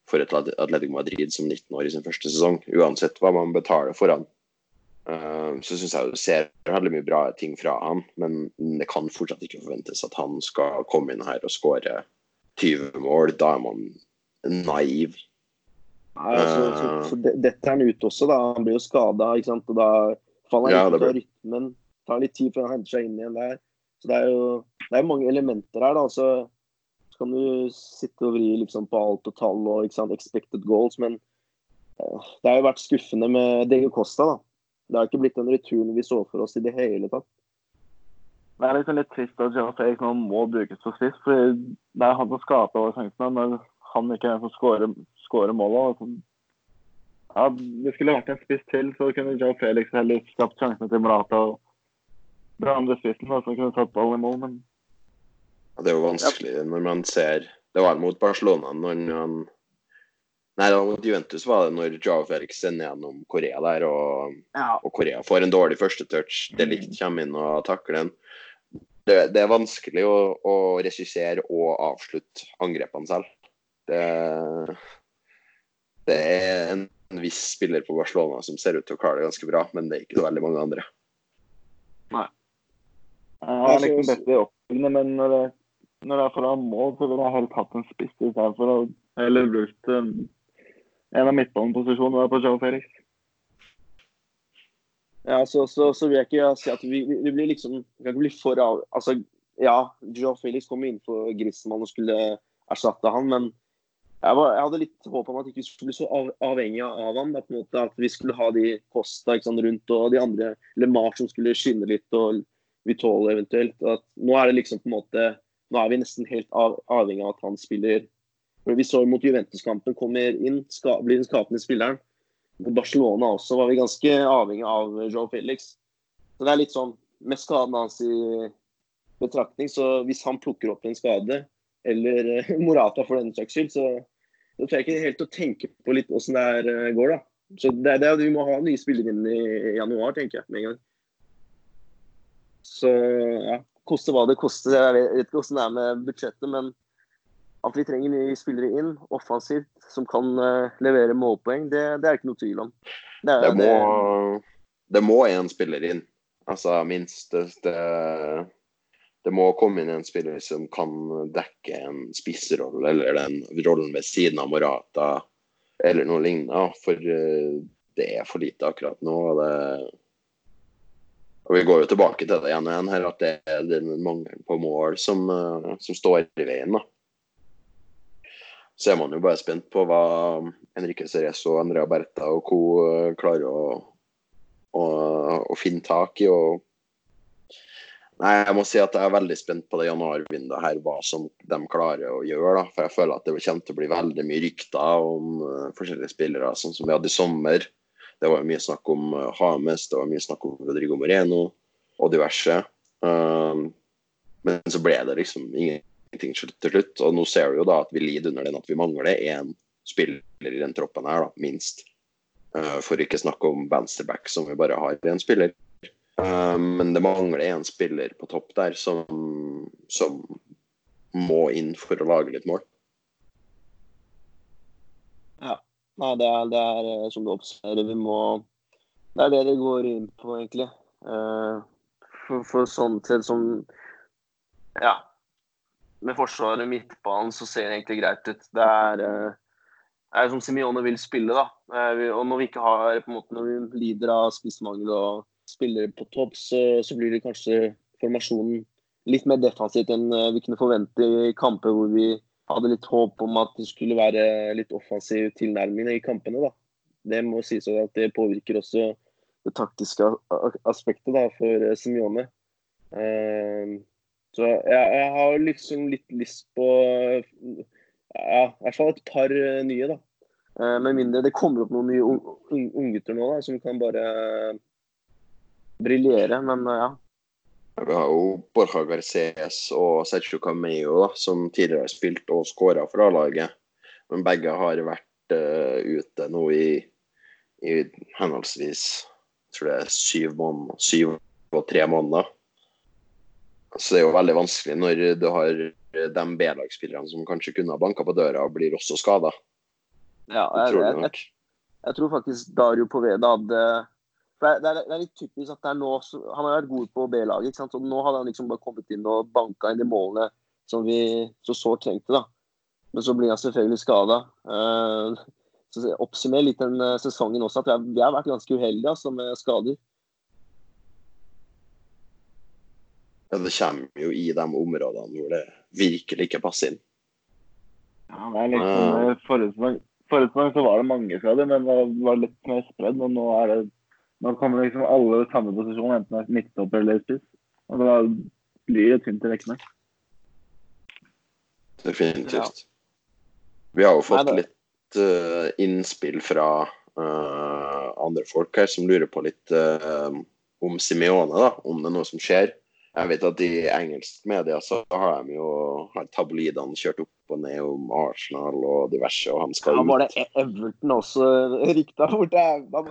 Speaker 1: for et Atletico Madrid som 19 år i sin første sesong, uansett hva man betaler for han. Um, så syns jeg du ser veldig mye bra ting fra han, men det kan fortsatt ikke forventes at han skal komme inn her og skåre 20 mål. Da er man naiv.
Speaker 2: Nei, altså, så,
Speaker 1: Eh.
Speaker 2: så dette er han ute også, da. Han blir jo skada, ikke sant. Og da faller han
Speaker 1: ja,
Speaker 2: ut av rytmen. Tar litt tid før han henter seg inn igjen der. Så det er jo det er mange elementer her, da. Så, så kan du sitte og vri liksom på alt og tall og sant, expected goals, men eh, det har jo vært skuffende med Dego Costa, da. Det har ikke blitt den returen vi så for oss i det hele tatt.
Speaker 3: Det er liksom litt trist at Joe Felix nå må brukes for spiss. for Det er han som skaper alle sjansene. Når han ikke er den som skårer målet altså, ja, Det skulle vært en spiss til, så kunne Joe Felix heller skapt sjansene til Morata og den andre spissen. som kunne tatt ballen i mål, men
Speaker 1: ja, Det er jo vanskelig når man ser Det var mot Barcelona når han Nei, det var mot Juventus var det når Joao Felix sender gjennom Korea der, og,
Speaker 3: ja.
Speaker 1: og Korea får en dårlig første touch. Det likt kommer inn og takler den. Det, det er vanskelig å, å regissere og avslutte angrepene selv. Det, det er en, viss spiller på Barcelona som ser ut til å klare det ganske bra, men det er ikke så veldig mange andre.
Speaker 3: Nei. Jeg
Speaker 2: har
Speaker 3: liksom bedt i oppbyggene, men når det, når det er ha mål, så ville jeg helst hatt en spiss istedenfor å Eller brukt um, en av midtbaneposisjonene på Joe Felix.
Speaker 2: Ja, så, så, så vil jeg ikke si at vi, vi, vi blir liksom Vi kan ikke bli for av Altså, ja, Joe Felix kom inn for Griezmann og skulle erstatte han, men jeg, var, jeg hadde litt håp om at vi ikke skulle bli så av, avhengig av han. Da, på en måte, at vi skulle ha de Costa sant, rundt og de andre LeMar som skulle skinne litt, og Vitole eventuelt. At nå er det liksom på en måte Nå er vi nesten helt av, avhengig av at han spiller. Vi så mot Juventus-kampen, kommer inn, ska, blir den skapende spilleren. På Barcelona også var vi ganske avhengig av Joe Felix. Så det er litt sånn, Med skaden hans i betraktning, så hvis han plukker opp en skade, eller uh, Morata for den saks skyld, så, så tør jeg ikke helt å tenke på litt åssen det her uh, går, da. Så det, det, Vi må ha nye spillere inn i januar, tenker jeg, med en gang. Så ja, koste hva det koste. Jeg vet ikke hvordan det er med budsjettet, men at vi trenger nye spillere inn offensivt som kan uh, levere målpoeng, det, det, er ikke noe tvil om.
Speaker 1: Det, er, det må, det må en spiller inn. Altså minst. Det, det, må komme inn en spiller som kan dekke en spissrolle, eller den rollen ved siden av Morata, eller noe lignende. For uh, det er for lite akkurat nå. og det og Vi går jo tilbake til det igjen og igjen her, at det er den mangelen på mål som, uh, som står i veien. da så er man jo bare spent på hva Henrique Cerezo, Andrea Bertha og co. Eh, klarer å, å, å, finne tak i. og Nei, jeg må si at jeg er veldig spent på det januarvinduet her, hva som de klarer å gjøre. da, For jeg føler at det kommer til å bli veldig mye rykter om uh, forskjellige spillere, sånn som vi hadde i sommer. Det var mye snakk om Hames, det var mye snakk om Rodrigo Moreno og diverse. Uh, men så ble det liksom ingen ting til slutt. Og nå ser du jo da at vi lider under den at vi mangler én spiller i den troppen her, da, minst. Uh, for ikke snakke om venstreback, som vi bare har én spiller. Uh, men det mangler én spiller på topp der som, som må inn for å lage litt mål.
Speaker 2: Ja. Nei, det er, det er eh, som du observerer, vi må Det er det det går inn på, egentlig. Uh, for, for sånn til som Ja, med forsvaret og midtbanen så ser det egentlig greit ut. Det er, eh, det er som Simione vil spille, da. Eh, og når vi ikke har på en måte, når vi lider av spissmangel og spillere på topp, så, så, blir det kanskje formasjonen litt mer defensivt enn eh, vi kunne forvente i kamper hvor vi hadde litt håp om at det skulle være litt offensiv tilnærming i kampene. da. Det må sies at det påvirker også det taktiske aspektet da, for Simione. Så jeg, jeg, har liksom litt lyst på ja, i hvert fall et par eh, nye, da. Eh, med mindre det kommer opp noen nye unggutter nå da, som kan bare briljere, men eh, ja.
Speaker 1: Vi har jo Borja Garces og Sergio Cameo, da, som tidligere har spilt og skåra for A-laget. Men begge har vært uh, ute nå i, i henholdsvis tror det er syv, måneder, syv og tre måneder. Så det er jo veldig vanskelig når du har de B-lagsspillerne som kanskje kunne ha banka på døra, og blir også skada.
Speaker 2: Ja, jeg, jeg, jeg, jeg, tror faktisk Dario Poveda hadde det er, det er, litt typisk at det er nå Han har vært god på B-laget, så nå hadde han liksom bare kommet inn og banka inn de målene som vi så sårt trengte. da. Men så blir han selvfølgelig skada. Uh, Oppsummer litt den uh, sesongen også, at vi har vært ganske uheldige altså, med skader.
Speaker 1: Ja, det kommer jo i de områdene hvor det virkelig ikke passer inn.
Speaker 3: Ja, det er liksom, uh, Forrige sesong så var det mange skader, men det var litt mer spredd. Og nå er det nå kommer liksom alle i samme posisjon, enten det er midtstopper eller spiss. Og da blir det tynt i rekkene.
Speaker 1: Definitivt. Vi har jo fått litt uh, innspill fra uh, andre folk her som lurer på litt uh, om Simione, da, om det er noe som skjer. Jeg vet at i engelsk media så har de jo har tabloidene kjørt opp og ned om Arsenal og diverse, og han skal
Speaker 2: ut. Ja, var det e- Everton også rykta bort?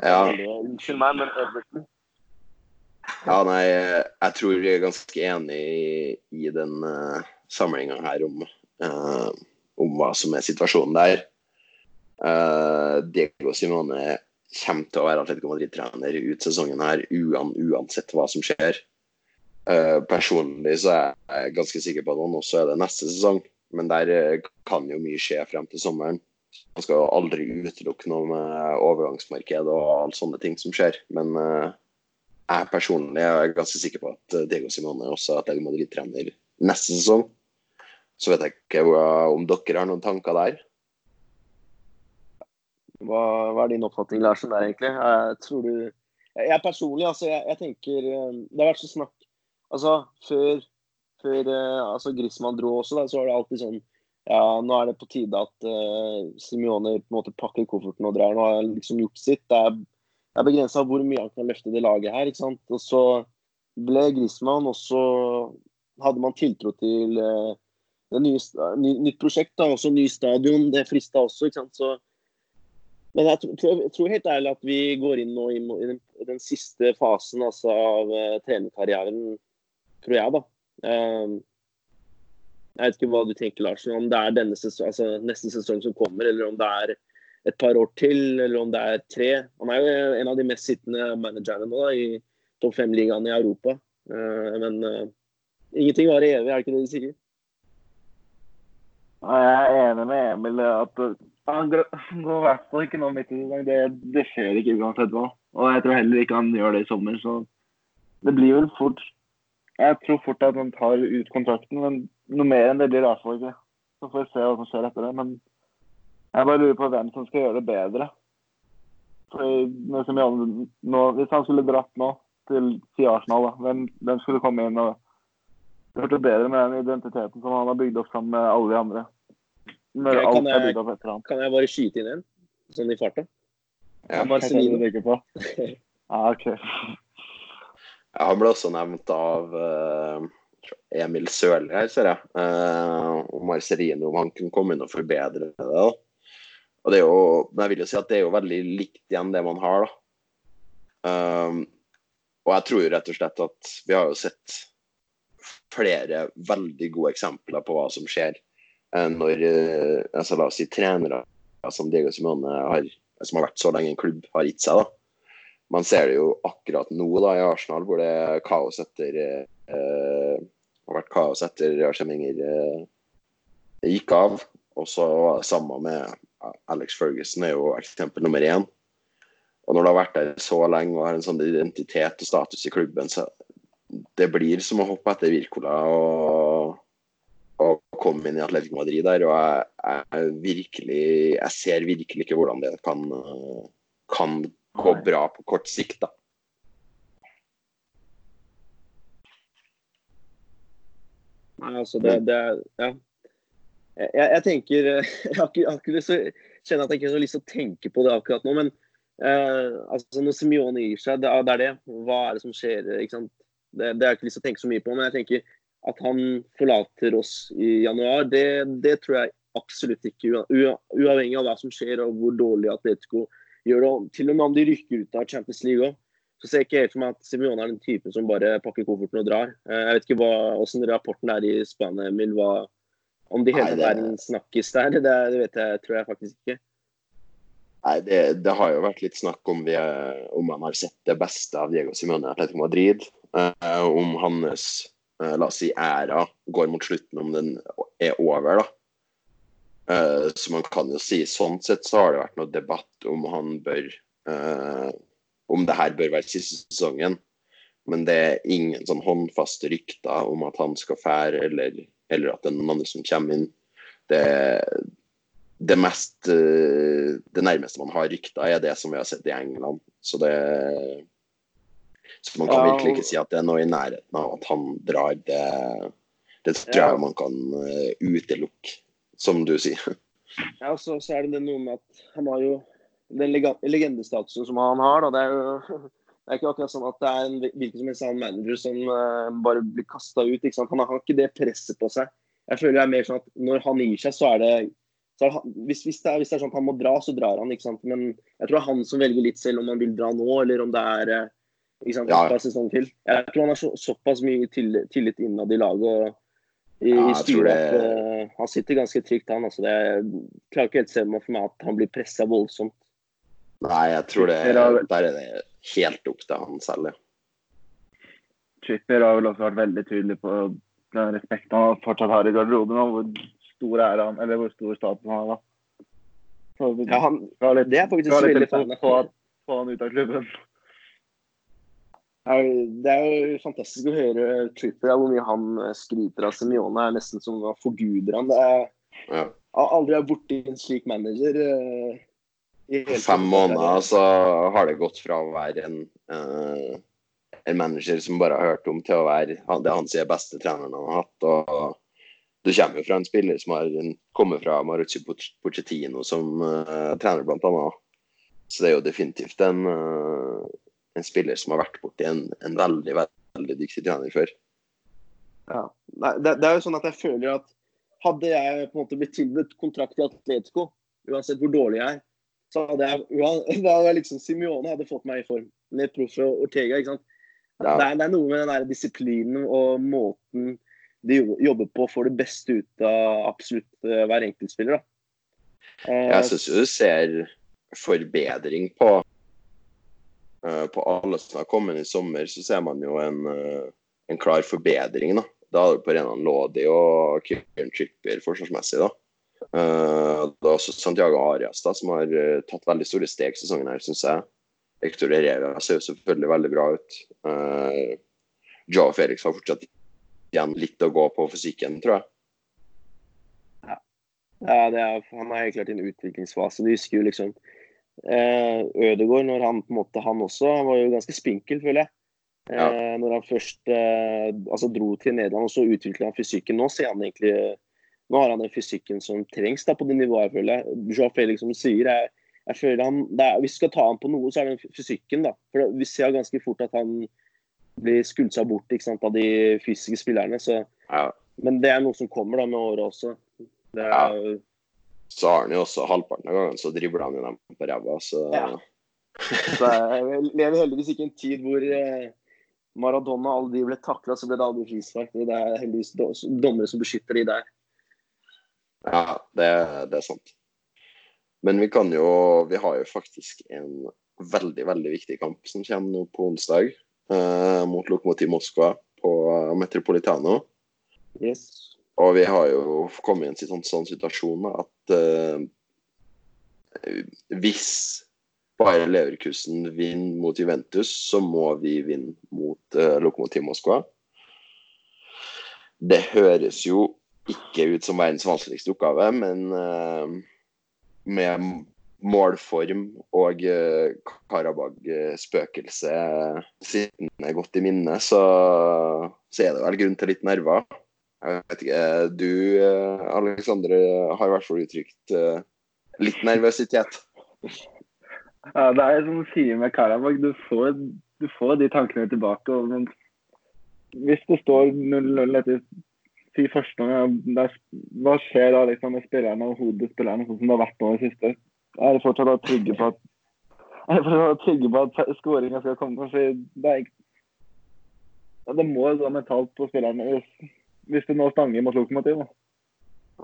Speaker 2: Ja. Unnskyld meg, men Everton
Speaker 1: Ja, nei, jeg tror vi er ganske enig i, i den uh, samlinga her om, uh, om hva som er situasjonen der. Uh, Diego Simone kommer til å være Atletico Madrid-trener ut sesongen her uansett hva som skjer. Uh, personlig så er jeg ganske sikker på at han også er det neste sesong, men der uh, kan jo mye skje frem til sommeren. Man skal jo aldri utelukke noe med overgangsmarked og alle sånne ting som skjer. Men uh, jeg personlig er ganske sikker på at Diego Simone også er Atletico Madrid-trener neste sesong. Så vet jeg ikke om dere har noen tanker der?
Speaker 2: Hva, hva er din oppfatning, Larsen, der egentlig? Jeg tror du Jeg personlig, altså, jeg, jeg tenker Det har vært så snakk Altså, før, før uh, altså Griezmann dro også, da, så var det alltid sånn Ja, nå er det på tide at uh, Simione på en måte pakker kofferten og drar. Nå har han liksom gjort sitt. Det er, det er begrensa hvor mye han kan løfte det laget her. ikke sant? Og så ble Griezmann, og så hadde man tiltro til uh, det nye, ny, nytt prosjekt. da, også Ny stadion. Det frista også. ikke sant? Så Men jeg tror, jeg tror, helt ærlig at vi går inn nå i, i, den, den, siste fasen altså, av uh, trenerkarrieren, tror jeg, da. Um, jeg vet ikke hva du tenker, Larsen, om det er sesong, altså, neste sesong som kommer, eller om det er et par år til, eller om det er tre. Han er jo en av de mest sittende managerne nå da, i topp fem-ligaen i Europa. Uh, men uh, ingenting varer evig, er det ikke det de sier?
Speaker 3: Jeg er enig med Emil at han går i hvert fall ikke nå midt i sesong. Det, det skjer ikke uansett hva. Og jeg tror heller ikke han gjør det i sommer. Så det blir vel fort Jeg tror fort at han tar ut kontrakten, men noe mer enn det blir det i ikke. Så får vi se hva som skjer etter det. Men jeg bare lurer på hvem som skal gjøre det bedre. For nå, Hvis han skulle dratt nå til, til Arsenal, da, hvem, hvem skulle komme inn og gjort det bedre med den identiteten som han har bygd opp sammen med alle de andre?
Speaker 2: Okay, kan, jeg, kan, jeg, bare skyte inn en, sånn i farta?
Speaker 3: Ja, Marcelino. Jeg på. ah, ok.
Speaker 1: Han ble også nevnt av uh, Emil Sørli her, ser jeg. Uh, og Marcelino, om han kunne komme inn og forbedre det. da. Og det er jo, men jeg vil jo si at det er jo veldig likt igjen det man har, da. Um, og jeg tror jo rett og slett at vi har jo sett flere veldig gode eksempler på hva som skjer Eh, når eh, altså, la oss si trenere som Diego Simone har, som har vært så lenge i en klubb, har gitt seg. da. Man ser det jo akkurat nå da, i Arsenal, hvor det er kaos etter eh, har vært kaos etter Arsemenger eh, gikk av. Og så samme med Alex Ferguson er jo eksempel nummer én. Og når du har vært der så lenge og har en sånn identitet og status i klubben, så det blir som å hoppe etter Wirkola. og å komme inn i Atletico Madrid der. Og jeg, jeg, virkelig, jeg ser virkelig ikke hvordan det kan, kan gå bra på kort sikt. da.
Speaker 2: Nei, altså det, det Ja. Jeg, jeg, tenker Jeg har ikke, lyst til å kjenne at jeg ikke har lyst til å tenke på det akkurat nå, men eh, altså når Simione gir seg, det, det, er det. Hva er det som skjer? ikke sant? Det, det har jeg ikke lyst til å tenke så mye på, men jeg tenker at han forlater oss i januar, det, det tror jeg absolutt ikke. Uavhengig av hva som skjer og hvor dårlig Atletico gjør det. Til og med om de rykker ut av Champions League òg, så ser jeg ikke helt for meg at Simione er den typen som bare pakker kofferten og drar. Eh, jeg vet ikke hva, hvordan rapporten er i Spania, Emil. Hva, om de hele verden er en snakkis der, det, det, vet jeg, tror jeg faktisk ikke.
Speaker 1: Nei, det, det, har jo vært litt snakk om, vi, om han har sett det beste av Diego Simone i Atletico Madrid. Uh, om hans Eh, la oss si æra går mot slutten, om den er over, da. Uh, så man kan jo si sånn sett så har det vært noe debatt om han bør uh, Om det her bør være siste sesongen. Men det er ingen sånn håndfaste rykter om at han skal fære, eller, eller at det er noen andre som kommer inn. Det, det, mest, uh, det nærmeste man har rykter, er det som vi har sett i England. Så det så man kan ja, virkelig ikke si at det er noe i nærheten av at han drar. Det, det tror jeg man kan utelukke, som du sier.
Speaker 2: Ja, så, så, er det noe med at han har jo den legendestatusen som han har. Da, det er jo det er ikke akkurat sånn at det er en hvilken som helst annen manager som uh, bare blir kasta ut. Ikke sant? Han har ikke det presset på seg. Jeg føler det er mer sånn at Når han gir seg, så er det, så er det hvis, hvis, det er, hvis, det er, sånn at han må dra, så drar han. ikke sant? Men jeg tror det er han som velger litt selv om han vil dra nå, eller om det er uh, ikke sant, ja. sesong til. Jeg tror han har så, såpass mye tillit innad i laget og i, ja, i styret det... han sitter ganske trygt, han. Altså, det, jeg klarer ikke helt se for meg at han blir pressa voldsomt.
Speaker 1: Nei, jeg tror det der er det helt opp til han selv, ja.
Speaker 3: Tripper har vel også vært veldig tydelig på den respekten han fortsatt har i garderoben, og hvor stor er han, eller hvor stor staten han har. da.
Speaker 2: Så, ja, han, litt, det er faktisk veldig.
Speaker 3: Få han ut av klubben.
Speaker 2: Det er jo fantastisk å høre Tripper, hvor mye han eh, skryter av Semione. er nesten som å forguder han. Jeg har aldri vært borti en slik manager.
Speaker 1: På fem måneder så har det gått fra å være en, uh, en manager som bare har hørt om, til å være det han sier beste treneren han har hatt. og Du kommer jo fra en spiller som har kommet fra Marucci Pochettino som uh, trener, annet. Så det er jo definitivt en en spiller som har vært borti en, en veldig veldig dyktig trener før.
Speaker 2: Ja. Det, det, er jo sånn at jeg føler at hadde jeg på en måte blitt tilbudt kontrakt i Atletico, uansett hvor dårlig jeg er, så hadde jeg hadde jeg liksom Simione hadde fått meg i form. Med Proff og Ortega, ikke sant.
Speaker 1: Ja.
Speaker 2: Det, er, det er noe med den der disiplinen og måten de jobber på, får det beste ut av absolutt eh, hver enkeltspiller. da.
Speaker 1: Jeg syns du ser forbedring på På alle som har kommet i sommer, så ser man jo en, eh, en klar forbedring. Da Da har du på Renan Lodi og Kieran Chipper forsvarsmessig. da. Eh, Det er også Santiago Arias da, som har eh, tatt veldig store steg sesongen her, syns jeg. Hector Herrera ser jo selvfølgelig veldig bra ut. Joe Felix har fortsatt igjen litt å gå på fysikken, tror jeg.
Speaker 2: Ja, det er, han er helt klart i en utviklingsfase. Du husker jo liksom eh, Ødegaard, når han på en måte Han også han var jo ganske spinkel, føler jeg. Eh,
Speaker 1: Ja.
Speaker 2: Når han først eh, altså dro til Nederland, og så utvikla han fysikken. Nå ser han egentlig Nå har han den fysikken som trengs da på det nivået, jeg føler jeg. Felix, som sier, jeg, jeg føler han det er, Hvis vi skal ta han på noe, så er det fysikken, da. For det- vi ser ganske fort at han blir skulsa bort ikke sant, av de fysiske spillerne. Så,
Speaker 1: Ja.
Speaker 2: men det er noe som kommer da med året også. Det er,
Speaker 1: Ja. Så har han jo også halvparten av gangene så dribler han jo dem på ræva, så
Speaker 2: Ja. Så jeg lever heldigvis ikke i en tid hvor eh, Maradona aldri alle de ble takla, så ble det aldri frispark. Det er heldigvis dommere som beskytter de der.
Speaker 1: Ja, det, det er sant. Men vi kan jo Vi har jo faktisk en veldig, veldig viktig kamp som kommer nå på onsdag. eh, mot Lokomotiv Moskva på Metropolitano.
Speaker 2: Yes.
Speaker 1: Og vi har jo kommet i en sånn, sånn situasjon at uh, hvis Bayer Leverkusen vinner mot Juventus, så må vi vinne mot uh, Lokomotiv Moskva. Det høres jo ikke ut som verdens vanskeligste oppgave, men uh, med målform og uh, Karabag-spøkelse sittende godt i minne, så, så er det vel grunn til litt nerver. Jeg vet ikke, Du, eh, Alexandre, har i hvert fall uttrykt eh, litt nervøsitet.
Speaker 3: Ja, det er som du sier med Karabakh, du får, du får de tankene tilbake. og- Men hvis det står 0-0 etter si første omgang, hva skjer da liksom med spillerne og hodespillerne, sånn som det har vært nå i siste? Er de fortsatt trygge på at er trygge på at skåringa skal komme? For det, er, det må gå mentalt på spillerne hvis, du det nå stanger mot lokomotiv.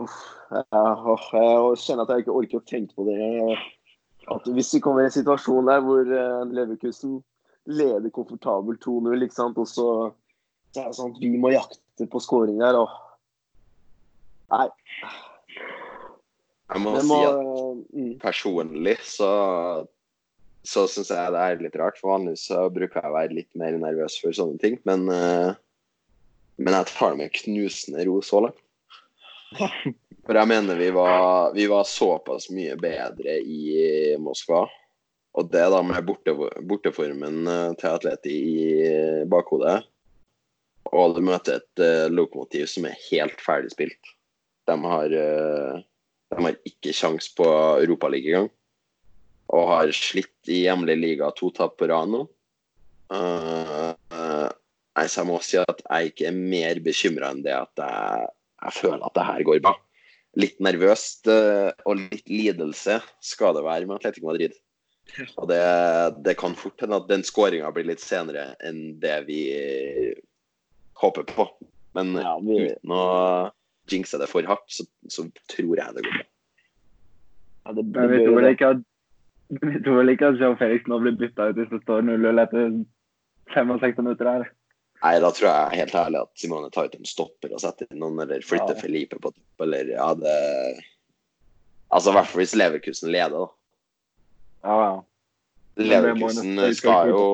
Speaker 2: Uff, jeg, jeg kjenner at jeg ikke orker å tenke på det. At hvis vi kommer i en situasjon der hvor eh, Leverkusen leder komfortabelt 2-0, ikke sant, og så, så er det sånn at vi må jakte på scoring der. og Nei,
Speaker 1: Jeg må
Speaker 2: det
Speaker 1: si at
Speaker 2: mm.
Speaker 1: personlig så, så syns jeg det er litt rart. For vanligvis så bruker jeg å være litt mer nervøs for sånne ting. Men, eh, men jeg tar det med knusende ro så langt. For jeg mener vi var, vi var såpass mye bedre i Moskva. Og det da med borte, borteformen eh, til Atleti i bakhodet. Og du møter et uh, lokomotiv som er helt ferdig spilt. De har, uh, de har ikke sjans på Europaligaen engang. Og har slitt i hjemlig liga to tap på rad nå. Uh, nei, så jeg må si at jeg ikke er mer bekymra enn det at jeg, jeg føler at det her går bra. Litt nervøst eh, og litt lidelse skal det være med Atletico Madrid. Og det, det kan fort hende at den skåringa blir litt senere enn det vi håper på. Men
Speaker 2: Ja, vi-
Speaker 1: uten å jinxe det for hardt, så, så tror jeg det går bra.
Speaker 2: ja, det, det
Speaker 3: vi tror ikke at vi tror vel ikke at Jean Felix nå blir bytta ut hvis det står 0-0 etter 65 minutter her.
Speaker 1: Nei, da tror jeg helt ærlig at Simone tar ut en stopper og setter inn noen, eller flytter
Speaker 2: Ja.
Speaker 1: Felipe på topp, eller ja, det Altså i hvert fall hvis Leverkusen leder, da.
Speaker 3: Ja, ja. Det
Speaker 1: Leverkusen skal jo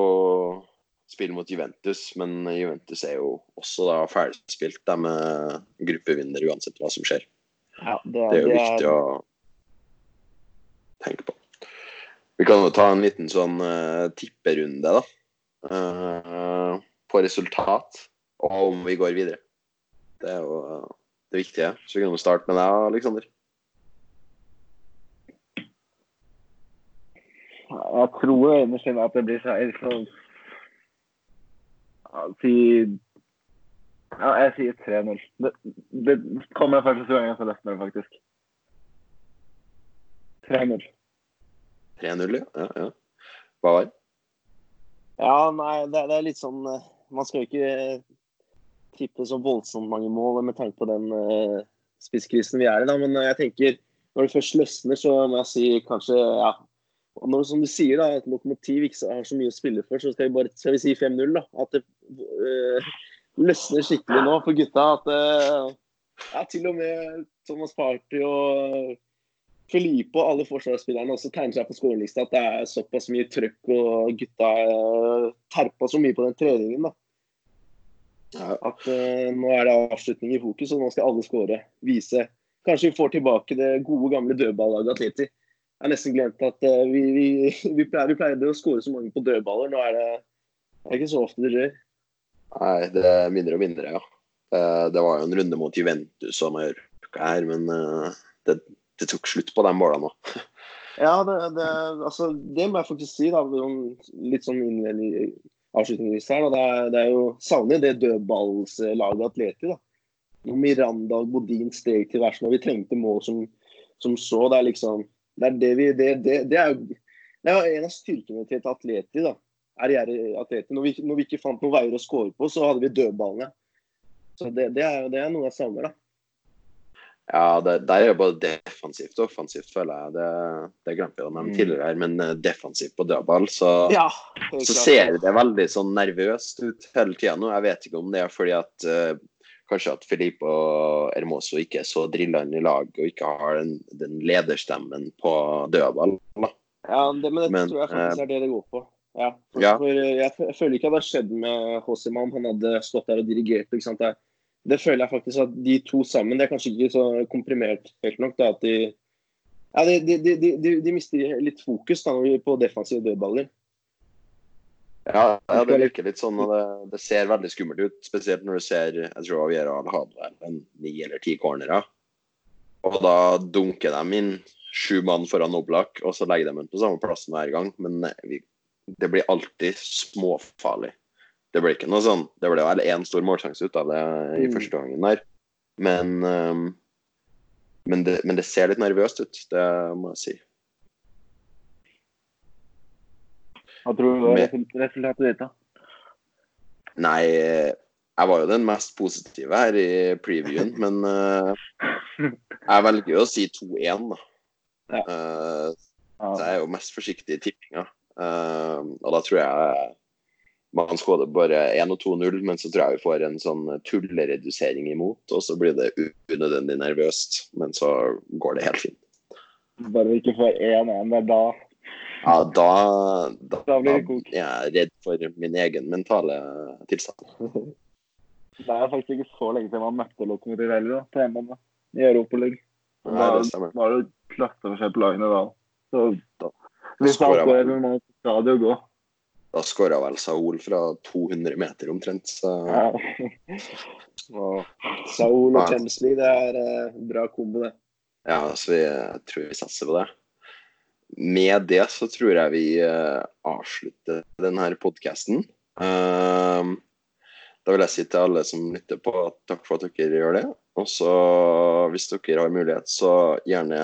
Speaker 1: spille mot Juventus, men Juventus er jo også da ferdigspilt. De er gruppevinner uansett hva som skjer.
Speaker 2: Ja, det, er,
Speaker 1: Det er jo viktig å tenke på. Vi kan jo ta en liten sånn uh, tipperunde, da. Eh, på resultat og om vi går videre. Det er jo det viktige. Så vi kan jo starte med deg, Aleksander.
Speaker 3: Jeg tror innerst inne at det blir seier, så ja, si Ja, jeg sier 3-0. Det, det kommer første gang jeg får med det, faktisk. 3-0.
Speaker 1: 3-0, ja. ja. ja. Hva var? det?
Speaker 2: Ja, nei, det, det, er litt sånn eh, Man skal jo ikke tippe så voldsomt mange mål med tanke på den uh, spisskrisen vi er i, da. Men jeg tenker når det først løsner, så må jeg si kanskje ja. Og når, som du sier, da, at Lokomotiv ikke har så mye å spille for, så skal vi bare skal vi si 5-0. da, At det uh, løsner skikkelig nå for gutta. At uh, ja, til og med Thomas Party og Felipe og alle forsvarsspillerne også tegner seg på skårelista at det er såpass mye trøkk, og gutta uh, terpa så mye på den treningen. da. At uh, nå er det avslutning i fokus, og nå skal alle skåre. Vise. Kanskje vi får tilbake det gode, gamle dødballaget Atleti. Jeg har nesten glemt at uh, vi, vi, vi, pleier, vi pleide å skåre så mange på dødballer. Nå er det, det er ikke så ofte det skjer.
Speaker 1: Nei, det er mindre og mindre, ja. Det, det var jo en runde mot Juventus og Mallorca her, men det, det tok slutt på de målene òg.
Speaker 2: ja, det, det, altså, det, må jeg faktisk si. da, Litt sånn avslutningsvis her. Da, det, er, det er jo savner det dødballslaget Atleti. da. Miranda og Bodin steg til versen, og vi trengte mål som, som så. Det er liksom Det er det vi Det, det, det er jo det er en av styrkene til et Atleti. da, atleti. Når vi, når vi ikke fant noen veier å score på, så hadde vi dødballene. Så det, det, er, det er noe jeg savner. da.
Speaker 1: Ja, det, der er jo både defensivt og offensivt, føler jeg. Det, det glemte jeg å nevne tidligere tidligere, men eh, defensivt på dødball, så,
Speaker 2: ja,
Speaker 1: så ser det veldig sånn nervøst ut hele tida nå. Jeg vet ikke om det er fordi at uh, kanskje at Filipe og Hermoso ikke er så drillende i lag og ikke har den, den lederstemmen på dødball. Da.
Speaker 2: Ja, det, men det men, tror jeg faktisk er det det går på. Ja, for, ja. For jeg, jeg, føler ikke at det har skjedd med Hosiman. Han hadde stått der og dirigert. ikke sant? Det det føler jeg faktisk at de to sammen Det er kanskje ikke så komprimert helt nok. Da, at de, ja, de, de, de, de mister litt fokus da, på defensive dødballer.
Speaker 1: Ja, ja, det virker litt sånn. og det, det, ser veldig skummelt ut. Spesielt når du ser jeg tror Aviera hadde en ni eller ti cornerer. Og da dunker de inn sju mann foran Oblak, og så legger de den på samme plassen hver gang. Men det blir alltid småfarlig det ble ikke noe sånn Det ble vel én stor målsjanse ut av det i mm. første gangen der. Men, um, men, det, men, det, ser litt nervøst ut, det må jeg si.
Speaker 3: Hva tror du var resultatet ditt, da?
Speaker 1: Nei, jeg var jo den mest positive her i previewen, men uh, jeg velger jo å si 2-1, da. Ja. Uh, så jeg er jo mest forsiktig i tippinga. Uh, og da tror jeg man skårer bare 1 og 2-0, men så tror jeg vi får en sånn tulleredusering imot. Og så blir det unødvendig nervøst, men så går det helt fint.
Speaker 3: Bare vi ikke får 1-1, det er da
Speaker 1: Ja, da, da, da blir det kok. Jeg er redd for min egen mentale tilstand.
Speaker 3: det er faktisk ikke så lenge siden man møtte Lokomotiv heller, på hjemmebane i Europaligaen. Da var det klasseforskjell på lagene da. Så da, hvis man får skal det jo gå.
Speaker 1: Da skåra vel Saul fra 200 meter omtrent. Så... Ja.
Speaker 2: Saul og Kemsley, det er en bra kombo, det.
Speaker 1: Ja, så vi, jeg tror vi satser på det. Med det så tror jeg vi uh, avslutter denne podkasten. Uh, da vil jeg si til alle som lytter på, at takk for at dere gjør det. Og så, hvis dere har mulighet, så gjerne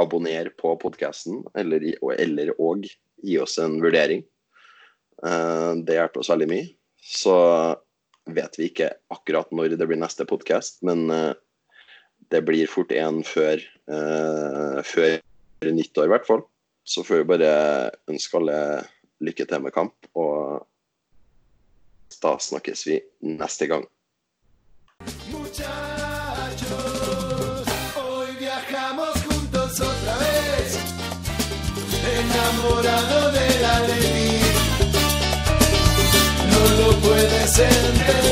Speaker 1: abonner på podkasten, eller, eller og gi oss en vurdering. Eh, det hjelper oss veldig mye. Så vet vi ikke akkurat når det blir neste podkast, men eh, det blir fort en før, uh, før nyttår, i hvert fall. Så får vi bare ønske alle lykke til med kamp, og da snakkes vi neste gang. presente.